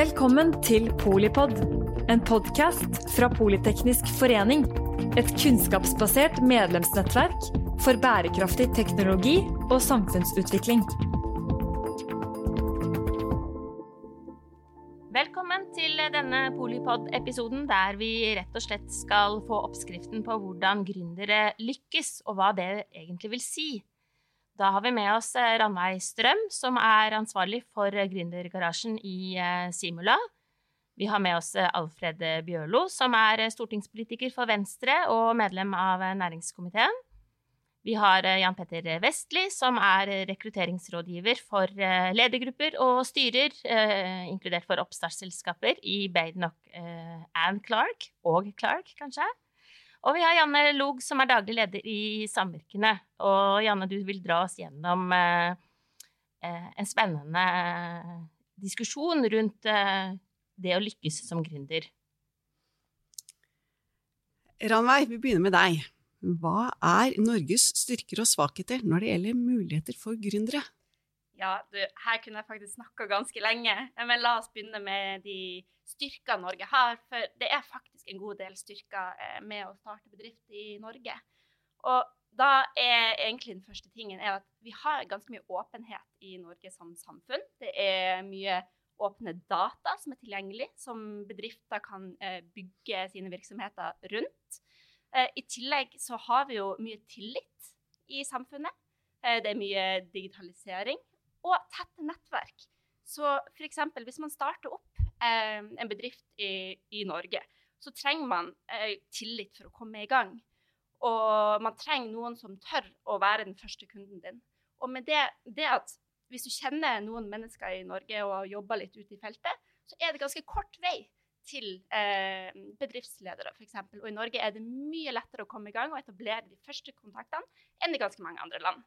Velkommen til Polipod, en podkast fra Politeknisk forening. Et kunnskapsbasert medlemsnettverk for bærekraftig teknologi og samfunnsutvikling. Velkommen til denne Polipod-episoden der vi rett og slett skal få oppskriften på hvordan gründere lykkes, og hva det egentlig vil si. Da har vi med oss eh, Ranveig Strøm, som er ansvarlig for eh, Gründergarasjen i eh, Simula. Vi har med oss Alfred Bjørlo, som er stortingspolitiker for Venstre og medlem av næringskomiteen. Vi har Jan Petter Vestli, som er rekrutteringsrådgiver for ledergrupper og styrer, inkludert for oppstartsselskaper i Badenoch Ann Clark, og Clark, kanskje. Og vi har Janne Log, som er daglig leder i Samvirkene. Og Janne, du vil dra oss gjennom eh, eh en spennende eh, diskusjon rundt eh, det å lykkes som gründer. Ranveig, vi begynner med deg. Hva er Norges styrker og svakheter når det gjelder muligheter for gründere? Ja, du, her kunne jeg faktisk snakka ganske lenge, men la oss begynne med de styrkene Norge har. For det er faktisk en god del styrker eh, med å starte bedrift i Norge. Og da er egentlig den første tingen at vi har ganske mye åpenhet i Norge som samfunn. Det er mye åpne data som er tilgjengelig, som bedrifter kan eh, bygge sine virksomheter rundt. Eh, I tillegg så har vi jo mye tillit i samfunnet. Det er mye digitalisering og tette nettverk. Så f.eks. hvis man starter opp eh, en bedrift i, i, Norge, så trenger man eh, tillit for å komme i gang. Og man trenger noen som tør å være den første kunden din. Og med det, det at hvis du kjenner noen mennesker i Norge og har jobba litt ute i feltet, så er det ganske kort vei til eh, bedriftsledere, f.eks. Og i Norge er det mye lettere å komme i gang og etablere de første kontaktene enn i ganske mange andre land.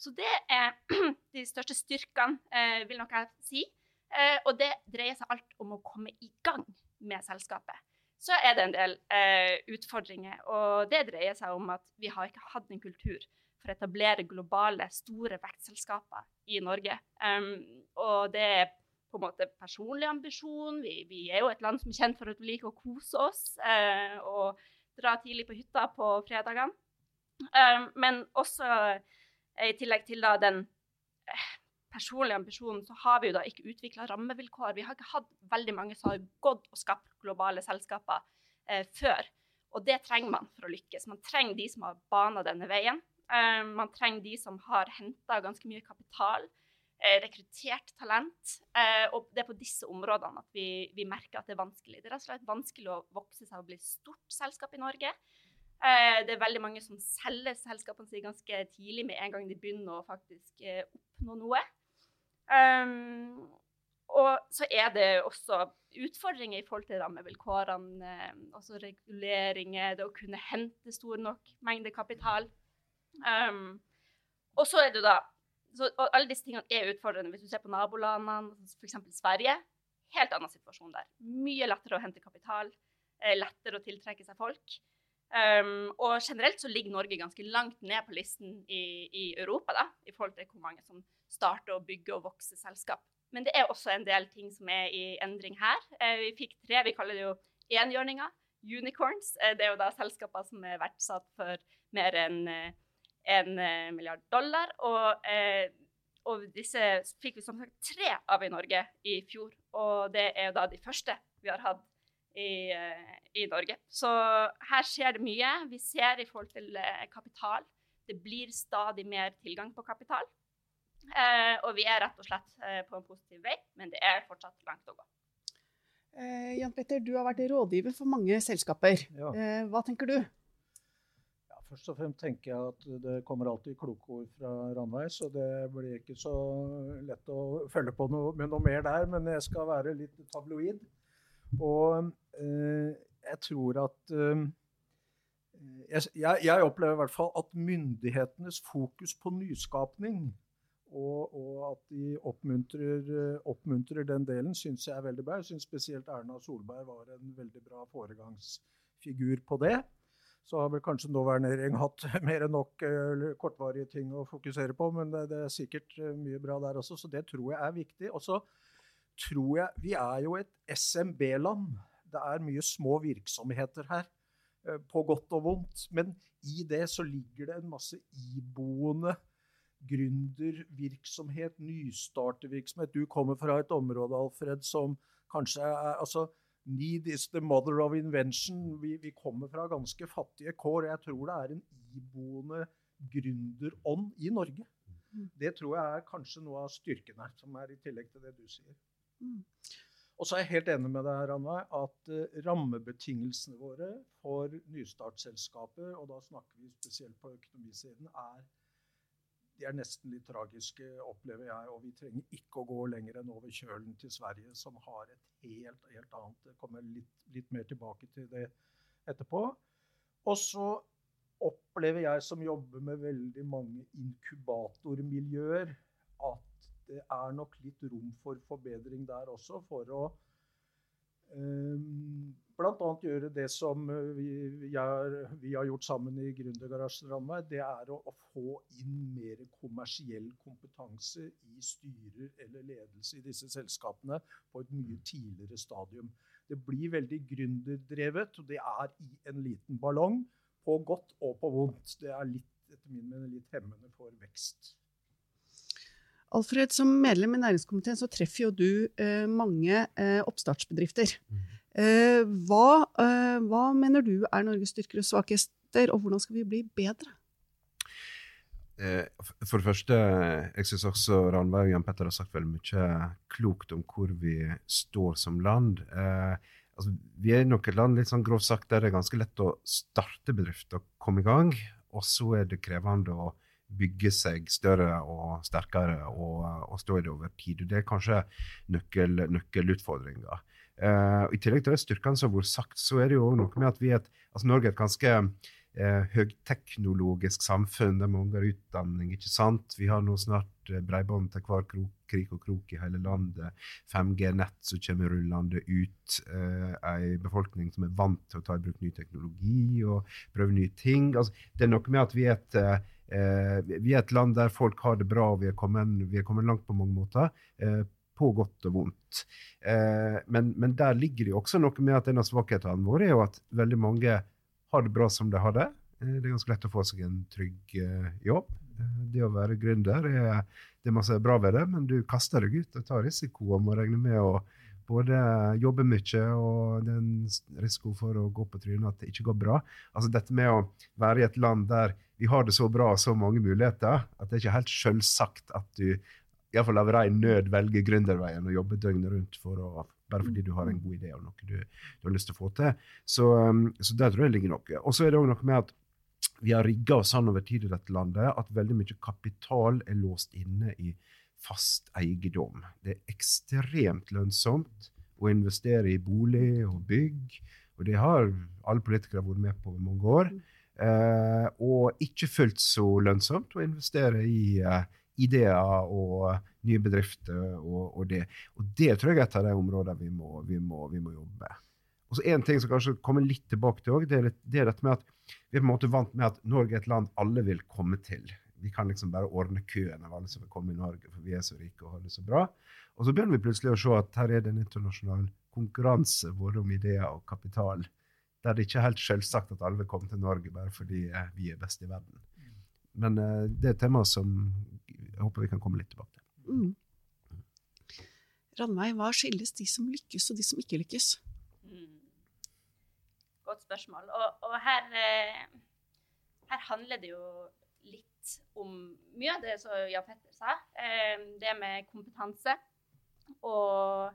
Så det er de største styrkene, eh, vil nok jeg si. Eh, og det dreier seg alt om å komme i gang med selskapet. Så er det en del eh, utfordringer, og det dreier seg om at vi har ikke hatt en kultur for å etablere globale, store vekstselskaper i Norge. Og det er på en måte personlig ambisjon. Vi, vi, er jo et land som er kjent for at vi liker å kose oss eh, og dra tidlig på hytta på fredagene. Um, men også i tillegg til da den eh, personlige ambisjonen, så har vi jo da ikke utvikla rammevilkår. Vi har ikke hatt veldig mange som har gått og skapt globale selskaper eh, før. Og det trenger man for å lykkes. Man trenger de som har bana denne veien. Eh, man trenger de som har henta ganske mye kapital, eh, rekruttert talent. Eh, og det er på disse områdene at vi, vi, merker at det er vanskelig. Det er rett og slett vanskelig å vokse seg og bli stort selskap i Norge. Eh, det er veldig mange som selger selskapene sine ganske tidlig, med en gang de begynner å faktisk eh, oppnå noe. Um, og så er det også utfordringer i forhold til rammevilkårene. Altså reguleringer, det å kunne hente stor nok mengde kapital. Um, og så er det da så, og Alle disse tingene er utfordrende. Hvis du ser på nabolandene, f.eks. Sverige, helt annen situasjon der. Mye lettere å hente kapital, lettere å tiltrekke seg folk. Um, og generelt så ligger Norge ganske langt ned på listen i, i, Europa da, i forhold til hvor mange som starter å bygge og vokse selskap. Men det er også en del ting som er i endring her. Uh, vi fikk tre, vi kaller det jo enhjørninger. Unicorns. Uh, det er jo da selskaper som er verdsatt for mer enn uh, en milliard dollar. Og, og, disse fikk vi som sagt tre av i Norge i fjor. Og det er jo da de første vi har hatt i, eh, i, Norge. Så her skjer det mye. Vi ser i forhold til eh, kapital. Det blir stadig mer tilgang på kapital. Eh, og vi er rett og slett eh, på en positiv vei, men det er fortsatt langt å gå. Eh, Jan Petter, du har vært rådgiver for mange selskaper. Ja. Eh, hva tenker du? Ja, først og fremst tenker jeg at det kommer alltid kloke ord fra Ranveig, så det blir ikke så lett å følge på noe, med noe mer der. Men jeg skal være litt tabloid. Og jeg tror at eh, jeg, jeg, opplever i hvert fall at myndighetenes fokus på nyskapning og, og at de oppmuntrer, oppmuntrer, den delen, syns jeg er veldig bra. Jeg syns spesielt Erna Solberg var en veldig bra foregangsfigur på det. Så har vel kanskje nåværende regjering hatt mer enn nok kortvarige ting å fokusere på, men det, det, er sikkert mye bra der også, så det tror jeg er viktig. Og så tror jeg Vi er jo et SMB-land. Det er mye små virksomheter her, eh, på godt og vondt. Men i det så ligger det en masse iboende gründervirksomhet, nystartervirksomhet. Du kommer fra et område, Alfred, som kanskje er altså, Need is the mother of invention. Vi, vi kommer fra ganske fattige kår. Jeg tror det er en iboende gründerånd i Norge. Mm. Det tror jeg er kanskje noe av styrken her, som er i tillegg til det du sier. Mm. Og så er jeg helt enig med deg, Ranveig, at uh, rammebetingelsene våre for nystartsselskaper, og da snakker vi spesielt på økonomisiden, er de er nesten litt tragiske, opplever jeg. Og vi trenger ikke å gå lenger enn over kjølen til Sverige, som har et helt, helt annet Jeg kommer litt, litt mer tilbake til det etterpå. Og så opplever jeg, som jobber med veldig mange inkubatormiljøer, at det er nok litt rom for forbedring der også, for å um, bl.a. gjøre det som eh, vi, er, vi, har gjort sammen i Gründergarasjen Ranveig. Det er å, å, få inn mer kommersiell kompetanse i styrer eller ledelse i disse selskapene på et mye tidligere stadium. Det blir veldig gründerdrevet, og det er i en liten ballong. På godt og på vondt. Det er litt, etter min mening litt hemmende for vekst. Alfred, som medlem i næringskomiteen så treffer jo du eh, mange eh, oppstartsbedrifter. Mm. Eh, hva, eh, hva, mener du er Norges styrker og svakheter, og hvordan skal vi bli bedre? Eh, for det første, jeg syns også Ranveig og Jan Petter har sagt veldig mye klokt om hvor vi står som land. Altså, vi er nok et land litt sånn grovt sagt, der det er ganske lett å starte bedrift og komme i gang. Og så er det krevende å bygge seg større og sterkere og, og stå i det over tid. Det er kanskje nøkkel, nøkkelutfordringa. Uh, I tillegg til de styrkene som har vært sagt, så er det jo noe med at vi er et, altså Norge er et ganske uh, høyteknologisk samfunn der mange har utdanning. ikke sant? Vi har nå snart uh, bredbånd til hver krok, krik og krok i hele landet. 5G-nett som kommer rullende ut. Uh, en befolkning som er vant til å ta i bruk ny teknologi og prøve nye ting. Altså, det er noe med at vi er et vi er et land der folk har det bra, og vi er kommet, vi er kommet langt på mange måter på godt og vondt. Eh, men, men, der ligger det jo også noe med at en av svakhetene våre er jo at veldig mange har det bra som de har det. Eh, det er ganske lett å få seg en trygg eh, jobb. Eh, det å være gründer er, det er masse bra ved det, men du kaster deg ut og tar risiko og må regne med å både jobbe mye og den risiko for å gå på trynet at det ikke går bra. Altså Dette med å være i et land der vi har det så bra og så mange muligheter, at det er ikke helt selvsagt at du iallfall av ren nød velger gründerveien og jobber døgnet rundt å, bare fordi du har en god idé og noe du, du har lyst til å få til. Så, um, så der tror jeg det ligger noe. Og så er det òg noe med at vi har rigga oss sånn over tid i dette landet at veldig mye kapital er låst inne i fast eiendom. Det er ekstremt lønnsomt å investere i bolig og bygg, og det har alle politikere vært med på i mange år. Eh, og ikke fullt så lønnsomt å investere i eh, ideer og nye bedrifter og, og, det. Og det tror jeg er et av de områdene vi må, vi må, vi må jobbe med. Og så En ting som kanskje kommer litt tilbake til, også, det, det er dette med at vi er på en måte vant med at Norge er et land alle vil komme til. Vi kan liksom bare ordne køen av alle som vil komme i Norge, for vi er så rike og har det så bra. Og så begynner vi plutselig å se at her er det en internasjonal konkurranse både om ideer og kapital, der det ikke er helt selvsagt at alle vil komme til Norge bare fordi eh, vi er best i verden. Men uh, det er et tema som jeg håper vi kan komme litt tilbake til. Mm. Ranveig, hva skilles de som lykkes og de som ikke lykkes? Mm. Godt spørsmål. Og, og her, eh, her, handler det jo litt om mye av det som Jan Petter sa. Eh, det med kompetanse. Og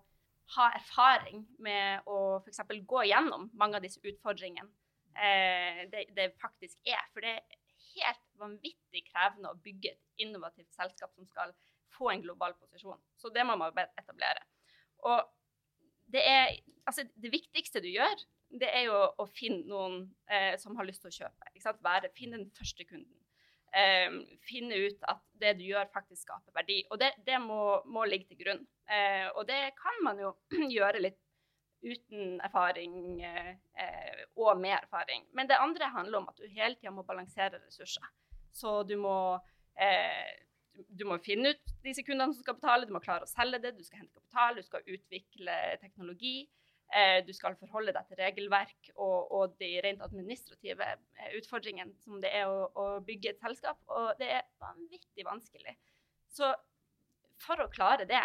ha erfaring med å f.eks. gå gjennom mange av disse utfordringene eh, det, det faktisk er. For det er helt vanvittig krevende å bygge et innovativt selskap som skal få en global posisjon. Så det må man etablere. Og det, er, altså det viktigste du gjør, det er jo å finne noen eh, som har lyst til å kjøpe. Være, finne den første kunden. Eh, finne ut at det du gjør, faktisk skaper verdi. Og det, det må, må, ligge til grunn. Eh, og det kan man jo gjøre litt uten erfaring eh, og med erfaring. Men det andre handler om at du hele tida må balansere ressurser. Så du må, eh, du må finne ut disse kundene som skal betale, du må klare å selge det, du skal hente kapital, du skal utvikle teknologi. Eh, du skal forholde deg til regelverk og, og de rent administrative eh, utfordringene som det er å, å, bygge et selskap. Og det er vanvittig vanskelig. Så for å klare det,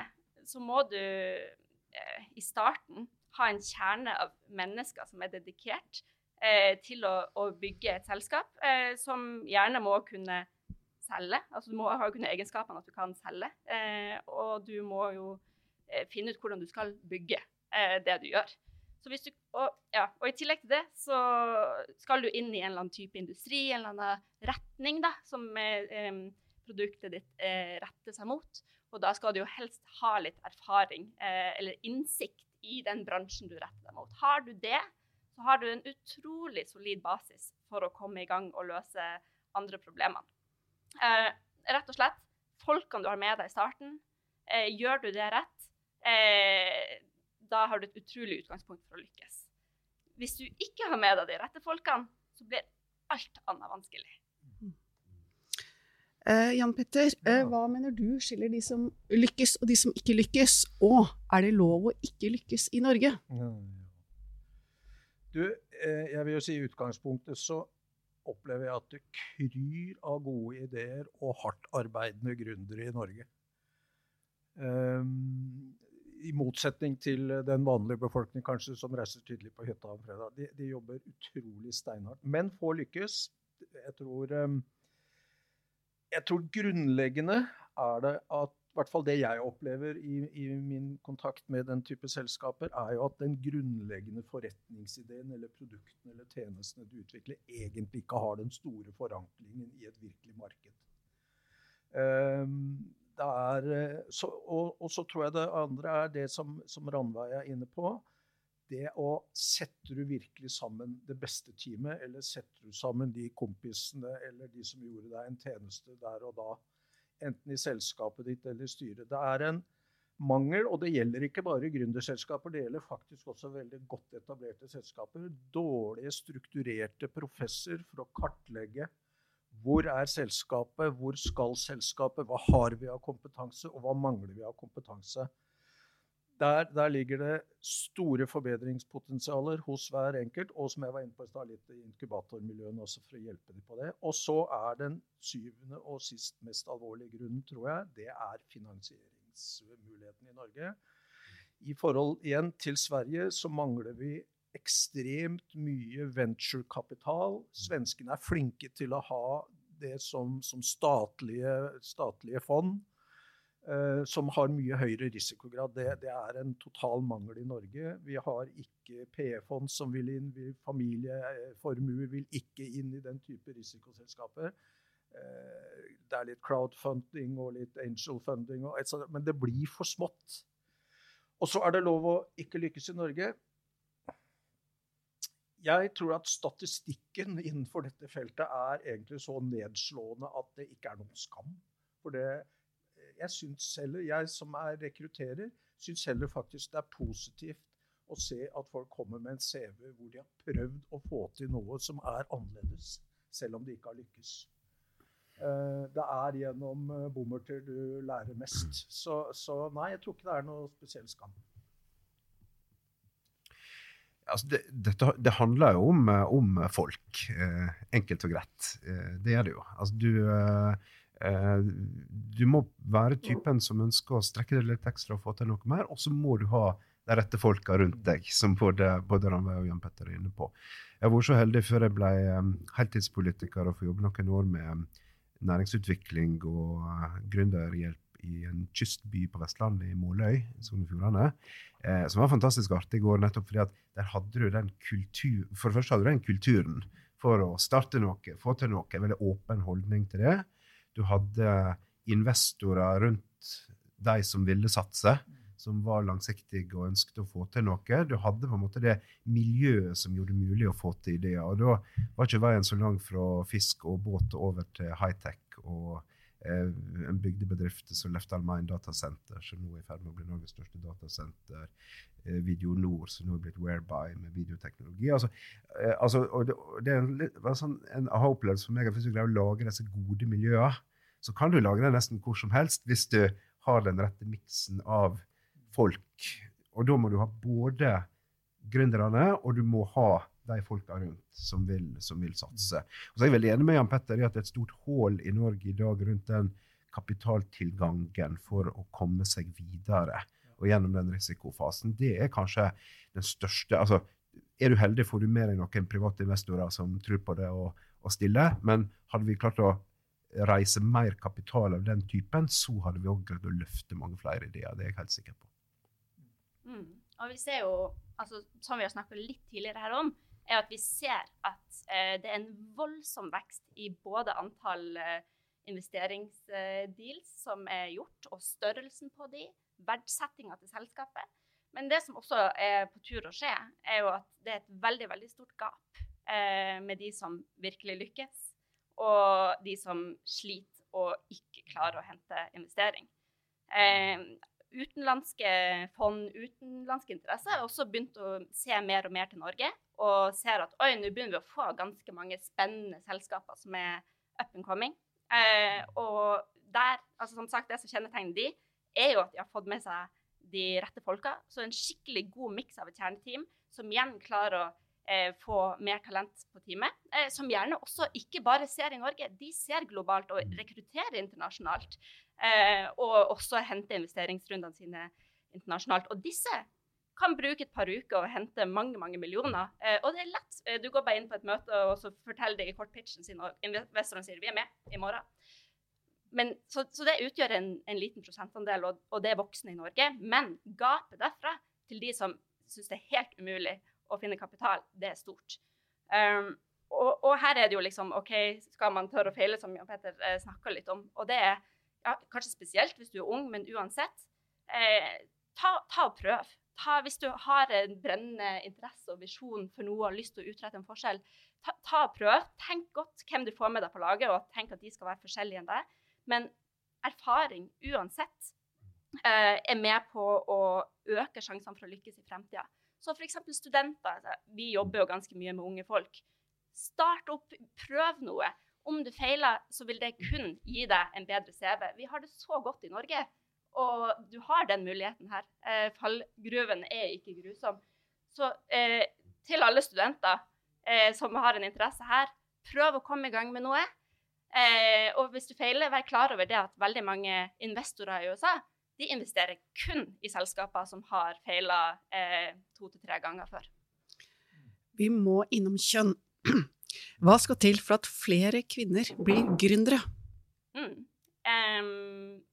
så må du eh, i starten ha en kjerne av mennesker som er dedikert eh, til å, å, bygge et selskap, eh, som gjerne må kunne selge. Altså du må ha kunne egenskapene at du kan selge. Eh, og du må jo finne ut hvordan du skal bygge eh, det du gjør. Du, og, ja, og, I tillegg til det så skal du inn i en eller annen type industri, en eller annen retning da, som eh, produktet ditt eh, retter seg mot. Og da skal du jo helst ha litt erfaring eh, eller innsikt i den bransjen du retter deg mot. Har du det, så har du en utrolig solid basis for å komme i gang og løse andre problemer. Eh, rett og slett, folkene du har med deg i starten, eh, gjør du det rett, da har du et utrolig utgangspunkt for å lykkes. Hvis du ikke har med deg de rette folkene, så blir alt annet vanskelig. Eh, Jan Petter, eh, hva mener du skiller de som lykkes og de som ikke lykkes? Og er det lov å ikke lykkes i Norge? Du, eh, jeg vil jo si i utgangspunktet så opplever jeg at det kryr av gode ideer og hardt arbeidende gründere i Norge. Um, i motsetning til den vanlige befolkning kanskje som reiser tydelig på hytta om fredag. De, de, jobber utrolig steinhardt. Men får lykkes. Jeg tror, ehm, jeg tror grunnleggende er det at i hvert fall det jeg opplever i, i, min kontakt med den type selskaper, er jo at den grunnleggende forretningsideen eller produktene eller tjenestene du utvikler, egentlig ikke har den store forankringen i et virkelig marked. Um, er, eh, så, og, og, så tror jeg det andre er det som, som Ranveig er inne på. Det å Setter du virkelig sammen det beste teamet, eller setter du sammen de kompisene eller de som gjorde deg en tjeneste der og da, enten i selskapet ditt eller i styret. Det er en mangel, og det gjelder ikke bare gründerselskaper, det gjelder faktisk også veldig godt etablerte selskaper. Dårlige strukturerte professer for å kartlegge hvor er selskapet? Hvor skal selskapet? Hva har vi av kompetanse, og hva mangler vi av kompetanse? Der, der ligger det store forbedringspotensialer hos hver enkelt, og som jeg var inne på i stad, litt i inkubatormiljøene også for å hjelpe dem på det. Og så er den syvende og sist mest alvorlige grunnen, tror jeg, det er finansieringsmuligheten i Norge. I forhold igjen til Sverige så mangler vi ekstremt mye venturekapital. Svenskene er flinke til å ha det som, som statlige, statlige, fond. Uh, som har mye høyere risikograd. Det, det, er en total mangel i Norge. Vi har ikke PE-fond som vil inn. Vi, familieformuer vil ikke inn i den type risikoselskaper. Uh, det er litt crowdfunding og litt angel funding, men det blir for smått. Og så er det lov å ikke lykkes i Norge jeg tror at statistikken innenfor dette feltet er egentlig så nedslående at det ikke er noen skam. For det, jeg syns heller, jeg som er rekrutterer, syns heller faktisk det er positivt å se at folk kommer med en CV hvor de har prøvd å få til noe som er annerledes, selv om de ikke har lykkes. Eh, det er gjennom eh, bommerter du lærer mest. Så, så nei, jeg tror ikke det er noe spesiell skam altså det, dette, det, handler jo om, eh, om folk, eh, enkelt og greit. Eh, det gjør det jo. Altså du, eh, du må være typen som ønsker å strekke deg litt ekstra og få til noe mer, og så må du ha de rette folka rundt deg, som både, både Ranveig og Jan Petter er inne på. Jeg vært så heldig før jeg ble um, heltidspolitiker og får jobbe noen år med næringsutvikling og gründerhjelp i en kystby på Vestlandet, i Måløy, Sogn og Fjordane, eh, som var fantastisk artig i går, nettopp fordi at der hadde du den kultur, For det første hadde du den kulturen for å starte noe, få til noe, veldig åpen holdning til det. Du hadde investorer rundt de som ville satse, som var langsiktige og ønsket å få til noe. Du hadde på en måte det miljøet som gjorde det mulig å få til ideer. Og da var ikke veien så lang fra fisk og båt over til high-tech og Eh, en bygdebedrift som Lefdal Mine Datasenter, som nå er i ferd med å bli Norges største datasenter. Eh, Video Nord, som nå er blitt Whereby med videoteknologi. Altså, eh, altså, og det, det, er en, litt, sånn, en aha-opplevelse for meg at hvis du greier å lage disse gode miljøene, så kan du lage det nesten hvor som helst hvis du har den rette miksen av folk. Og da må du ha både gründerne, og du må ha de folka rundt som vil, som vil satse. Og så er jeg veldig enig med Jan Petter i at det er et stort hull i Norge i dag rundt den kapitaltilgangen for å komme seg videre og gjennom den risikofasen. Det er kanskje den største altså, Er du heldig, får du med deg noen private investorer som tror på det og, og stiller. Men hadde vi klart å reise mer kapital av den typen, så hadde vi òg greid å løfte mange flere ideer. Det er jeg helt sikker på. Mm. Og vi ser jo, altså, som vi har snakka litt tidligere her om, er at vi ser at eh, det er en voldsom vekst i både antall eh, investeringsdeals som er gjort, og størrelsen på de, verdsettinga til selskapet. Men det som også er på tur å skje, er jo at det er et veldig veldig stort gap eh, med de som virkelig lykkes, og de som sliter og ikke klarer å hente investering. Eh, utenlandske fond, utenlandske interesser, har også begynt å se mer og mer til Norge. Og ser at oi, nå begynner vi å få ganske mange spennende selskaper som er up and coming. Eh, og der, altså som sagt, det som kjennetegner de, er jo at de har fått med seg de rette folka. Så en skikkelig god miks av et kjerneteam som igjen klarer å eh, få mer talent på teamet. Eh, som gjerne også ikke bare ser i Norge, de ser globalt og rekrutterer internasjonalt. Eh, og også henter investeringsrundene sine internasjonalt. Og disse kan bruke et par uker og hente mange mange millioner. Eh, og det er lett. Eh, du går bare inn på et møte og så forteller deg kort pitchen sin, og investorene sier vi er med i morgen. Men, så, så, det utgjør en, en liten prosentandel, og, og, det er voksne i Norge. Men gapet derfra til de som syns det er helt umulig å finne kapital, det er stort. Um, og, og, her er det jo liksom OK, skal man tørre å feile, som Jan Petter eh, snakka litt om. Og det er ja, kanskje spesielt hvis du er ung, men uansett. Eh, ta, ta, og prøv. Ta, hvis du har en brennende interesse og visjon for noe og lyst til å utrette en forskjell, ta, ta og prøv. Tenk godt hvem du får med deg på laget, og tenk at de skal være forskjellige enn deg. Men erfaring uansett eh, er med på å øke sjansene for å lykkes i fremtida. Så f.eks. studenter. Altså, vi jobber jo ganske mye med unge folk. Start opp, prøv noe. Om du feiler, så vil det kun gi deg en bedre CV. Vi har det så godt i Norge, og du har den muligheten her. Eh, fallgruven er ikke grusom. Så eh, til alle studenter eh, som har en interesse her, prøv å komme i gang med noe. Eh, og hvis du feiler, vær klar over det at veldig mange investorer i USA de investerer kun i selskaper som har feila eh, to til tre ganger før. Vi må innom kjønn. Hva skal til for at flere kvinner blir gründere? Mm. Um,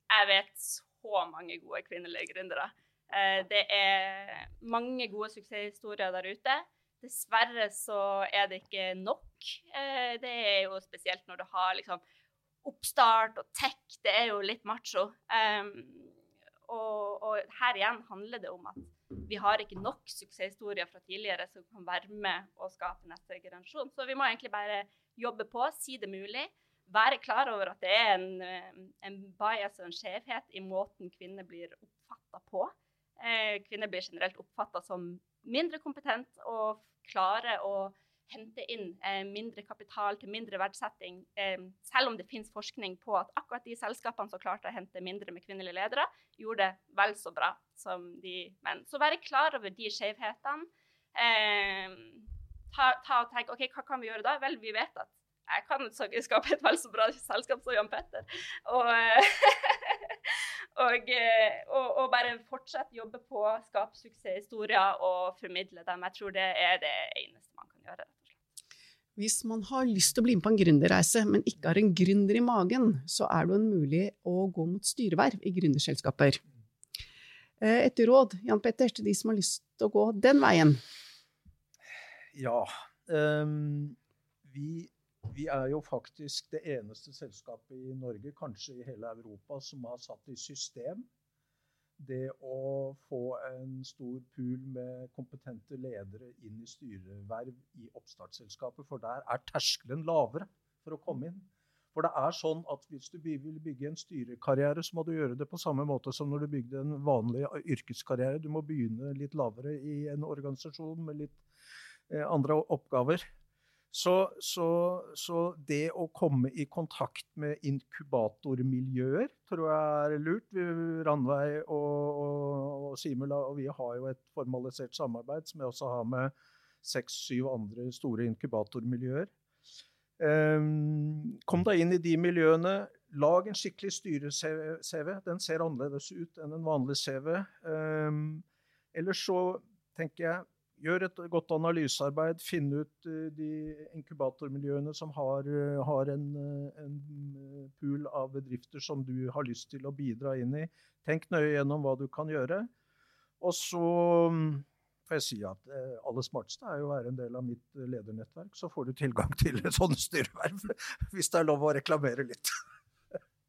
jeg vet så mange gode kvinnelige gründere. Uh, det er mange gode suksesshistorier der ute. Dessverre så er det ikke nok. Eh, det er jo spesielt når du har liksom oppstart og tech. Det er jo litt macho. Um, og, og, her igjen handler det om at vi har ikke nok suksesshistorier fra tidligere som kan være med å skape neste generasjon. Så vi må egentlig bare jobbe på, si det mulig. Være klar over at det er en, en bias og en skjevhet i måten kvinner blir oppfatta på. Eh, kvinner blir generelt oppfatta som mindre kompetent og klare å hente inn eh, mindre kapital til mindre verdsetting, eh, selv om det finnes forskning på at akkurat de selskapene som klarte å hente mindre med kvinnelige ledere, gjorde det vel så bra som de menn. Så være klar over de skjevhetene. Eh, ta, ta, og tenk OK, hva kan vi gjøre da? Vel, vi vet at jeg kan skape et vel så bra selskap som Jan Petter. Og Og, eh, og, og, bare fortsette jobbe på, skape suksesshistorier og formidle dem. Jeg tror det er det eneste man kan gjøre. Hvis man har lyst til å bli med på en gründerreise, men ikke har en gründer i magen, så er det en mulig å gå mot styreverv i gründerselskaper. Eh, et råd, Jan Petter, til de som har lyst til å gå den veien? Ja. Um, vi vi er jo faktisk det eneste selskapet i Norge, kanskje i hele Europa, som har satt i system det å få en stor pool med kompetente ledere inn i styreverv i oppstartsselskapet. For der er terskelen lavere for å komme inn. For det er sånn at hvis du vil bygge en styrekarriere, så må du gjøre det på samme måte som når du bygde en vanlig yrkeskarriere. Du må begynne litt lavere i en organisasjon med litt eh, andre oppgaver. Så, så, så, det å komme i kontakt med inkubatormiljøer tror jeg er lurt. Vi, og, og, og Simula og vi har jo et formalisert samarbeid som jeg også har med seks-syv andre store inkubatormiljøer. Um, kom deg inn i de miljøene. Lag en skikkelig styre-CV. Den ser annerledes ut enn en vanlig CV. Um, ehm, ellers så tenker jeg Gjør et godt analysearbeid. Finn ut uh, de inkubatormiljøene som har, uh, har en, uh, en, pool av bedrifter som du har lyst til å bidra inn i. Tenk nøye gjennom hva du kan gjøre. Og så um, får jeg si at det aller smarteste er jo å være en del av mitt ledernettverk. Så får du tilgang til et sånt styreverv, hvis det er lov å reklamere litt.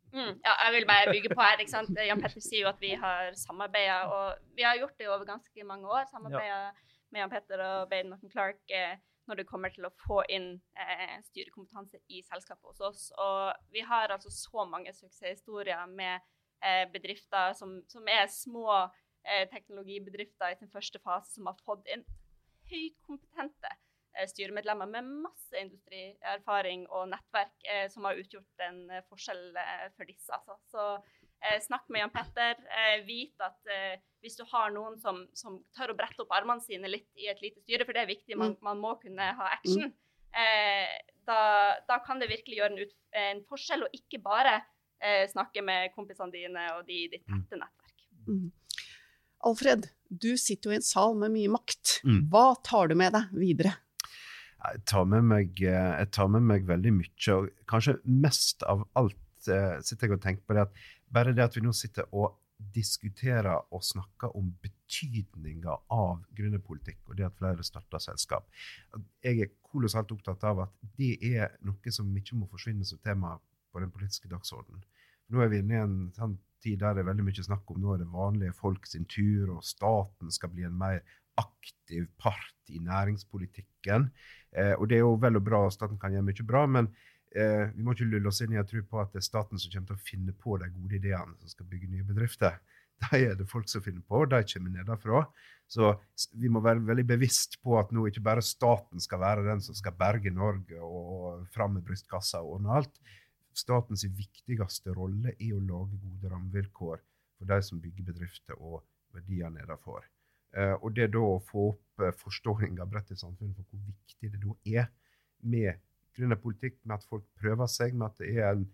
Mm, ja, jeg vil bare bygge på her. ikke sant? Jan Petter sier jo at vi har samarbeida, og vi har gjort det over ganske mange år. Samarbeida ja med Jan Petter og Baden Morten Clark eh, når det kommer til å få inn eh, styrekompetanse i selskapet hos oss. Og vi har altså så mange suksesshistorier med eh, bedrifter som, som, er små teknologibedrifter i sin første fase, som har fått inn høykompetente styremedlemmer med masse industrierfaring og nettverk, som har utgjort en forskjell for disse. Altså. Så snakk med Jan Petter. Eh, vit at eh, hvis du har noen som, som, tør å brette opp armene sine litt i et lite styre, for det er viktig, man, mm. man må kunne ha action, mm. eh, da, da, kan det virkelig gjøre en, ut, en forskjell, og ikke bare eh, snakke med kompisene dine og de i ditt mm. tette nettverk. Mm. Alfred, du sitter jo i en sal med mye makt. Mm. Hva tar du med deg videre? Jeg tar med meg, jeg tar med meg veldig mye, og kanskje mest av alt sitter jeg og tenker på det at bare det at vi nå sitter og diskuterer og snakker om betydninga av gründerpolitikk og det at flere starter selskap. Jeg er kolossalt opptatt av at det er noe som ikke må forsvinne som tema på den politiske dagsordenen. Nå er vi inne i en sånn tid der det er veldig mye snakk om nå er det vanlige folk sin tur, og staten skal bli en mer aktiv part i næringspolitikken. Eh, og det er jo vel og bra, staten kan gjøre mye bra, men eh, vi må ikke lulle oss inn i å tro på at det er staten som kommer til å finne på de gode ideene som skal bygge nye bedrifter. De er det folk som finner på, de kommer nedenfra. Så vi må være veldig bevisst på at nå ikke bare staten skal være den som skal berge Norge og fram med brystkassa og ordne alt. Statens viktigste rolle er å lage gode rammevilkår for de som bygger bedrifter og verdier nedenfor. Eh, og det da å få opp eh, forståelsen bredt i samfunnet for hvor viktig det da er med gründerpolitikk, med at folk prøver seg, med at det er en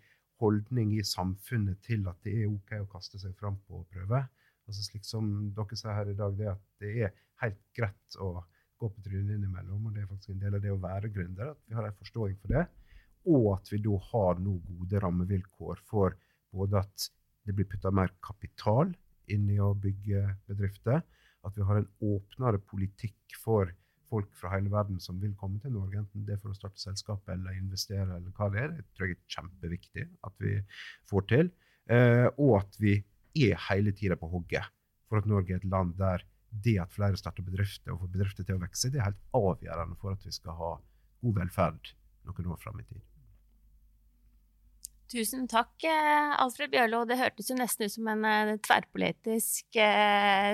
holdning i samfunnet til at det er OK å kaste seg fram på å prøve. Altså slik som dere sier her i dag, det at det er helt greit å gå på trynet innimellom. Og det er faktisk en del av det å være gründer, at vi har en forståing for det. Og at vi da har noe gode rammevilkår for både at det blir putta mer kapital inn i å bygge bedrifter, at vi har en åpnere politikk for folk fra hele verden som vil komme til Norge, enten det er for å starte selskap eller investere, eller hva det er. Det tror jeg er kjempeviktig at vi får til. Eh, og at vi er hele tida på hogget for at Norge er et land der det at flere starter bedrifter og får bedrifter til å vokse, det er helt avgjørende for at vi skal ha god velferd noen år fram i tid. Tusen takk, eh, Alfred Bjørlo. Det hørtes jo nesten ut som en eh, tverrpolitisk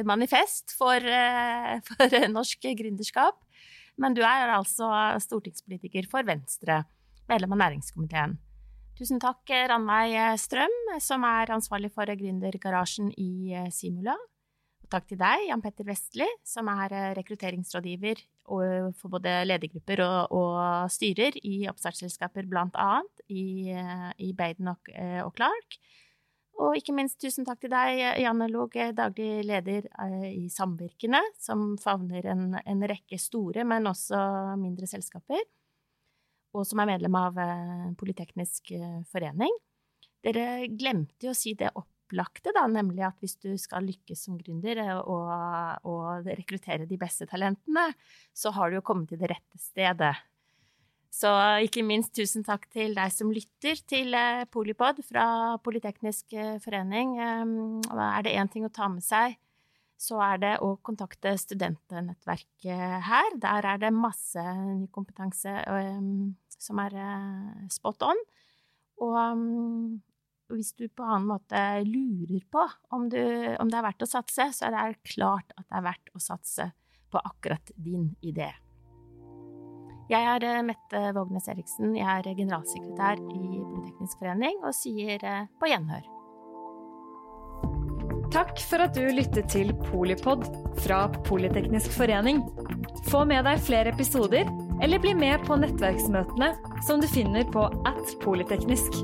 manifest for, for norsk gründerskap. Men du er altså stortingspolitiker for Venstre, medlem av næringskomiteen. Tusen takk, Ranveig Strøm, som er ansvarlig for Gründergarasjen i eh, Simula. Og takk til deg, Jan Petter Vestli, som er eh, rekrutteringsrådgiver for både ledergrupper og, og styrer i oppstartsselskaper, blant annet i, eh, i Baden og, og Clark. Og ikke minst tusen takk til deg, Janne Log, daglig leder eh, i Samvirkene, som favner en, en, rekke store, men også mindre selskaper, og som er medlem av eh, Politeknisk eh, forening. Dere glemte jo å si det opplagte, da, nemlig at hvis du skal lykkes som gründer og, og rekruttere de beste talentene, så har du jo kommet til det rette stedet. Så ikke minst tusen takk til deg som lytter til eh, Polipod fra Politeknisk eh, forening. Ehm, er det én ting å ta med seg, så er det å kontakte studentnettverket her. Der er det masse ny kompetanse ehm, som er eh, spot on. Og ehm, hvis du på annen måte lurer på om, du, om det er verdt å satse, så er det klart at det er verdt å satse på akkurat din idé. Jeg er eh, Mette Vågnes Eriksen. Jeg er generalsekretær i Politeknisk forening og sier eh, på gjenhør. Takk for at du lyttet til Polipod fra Politeknisk forening. Få med deg flere episoder, eller bli med på nettverksmøtene som du finner på at polyteknisk.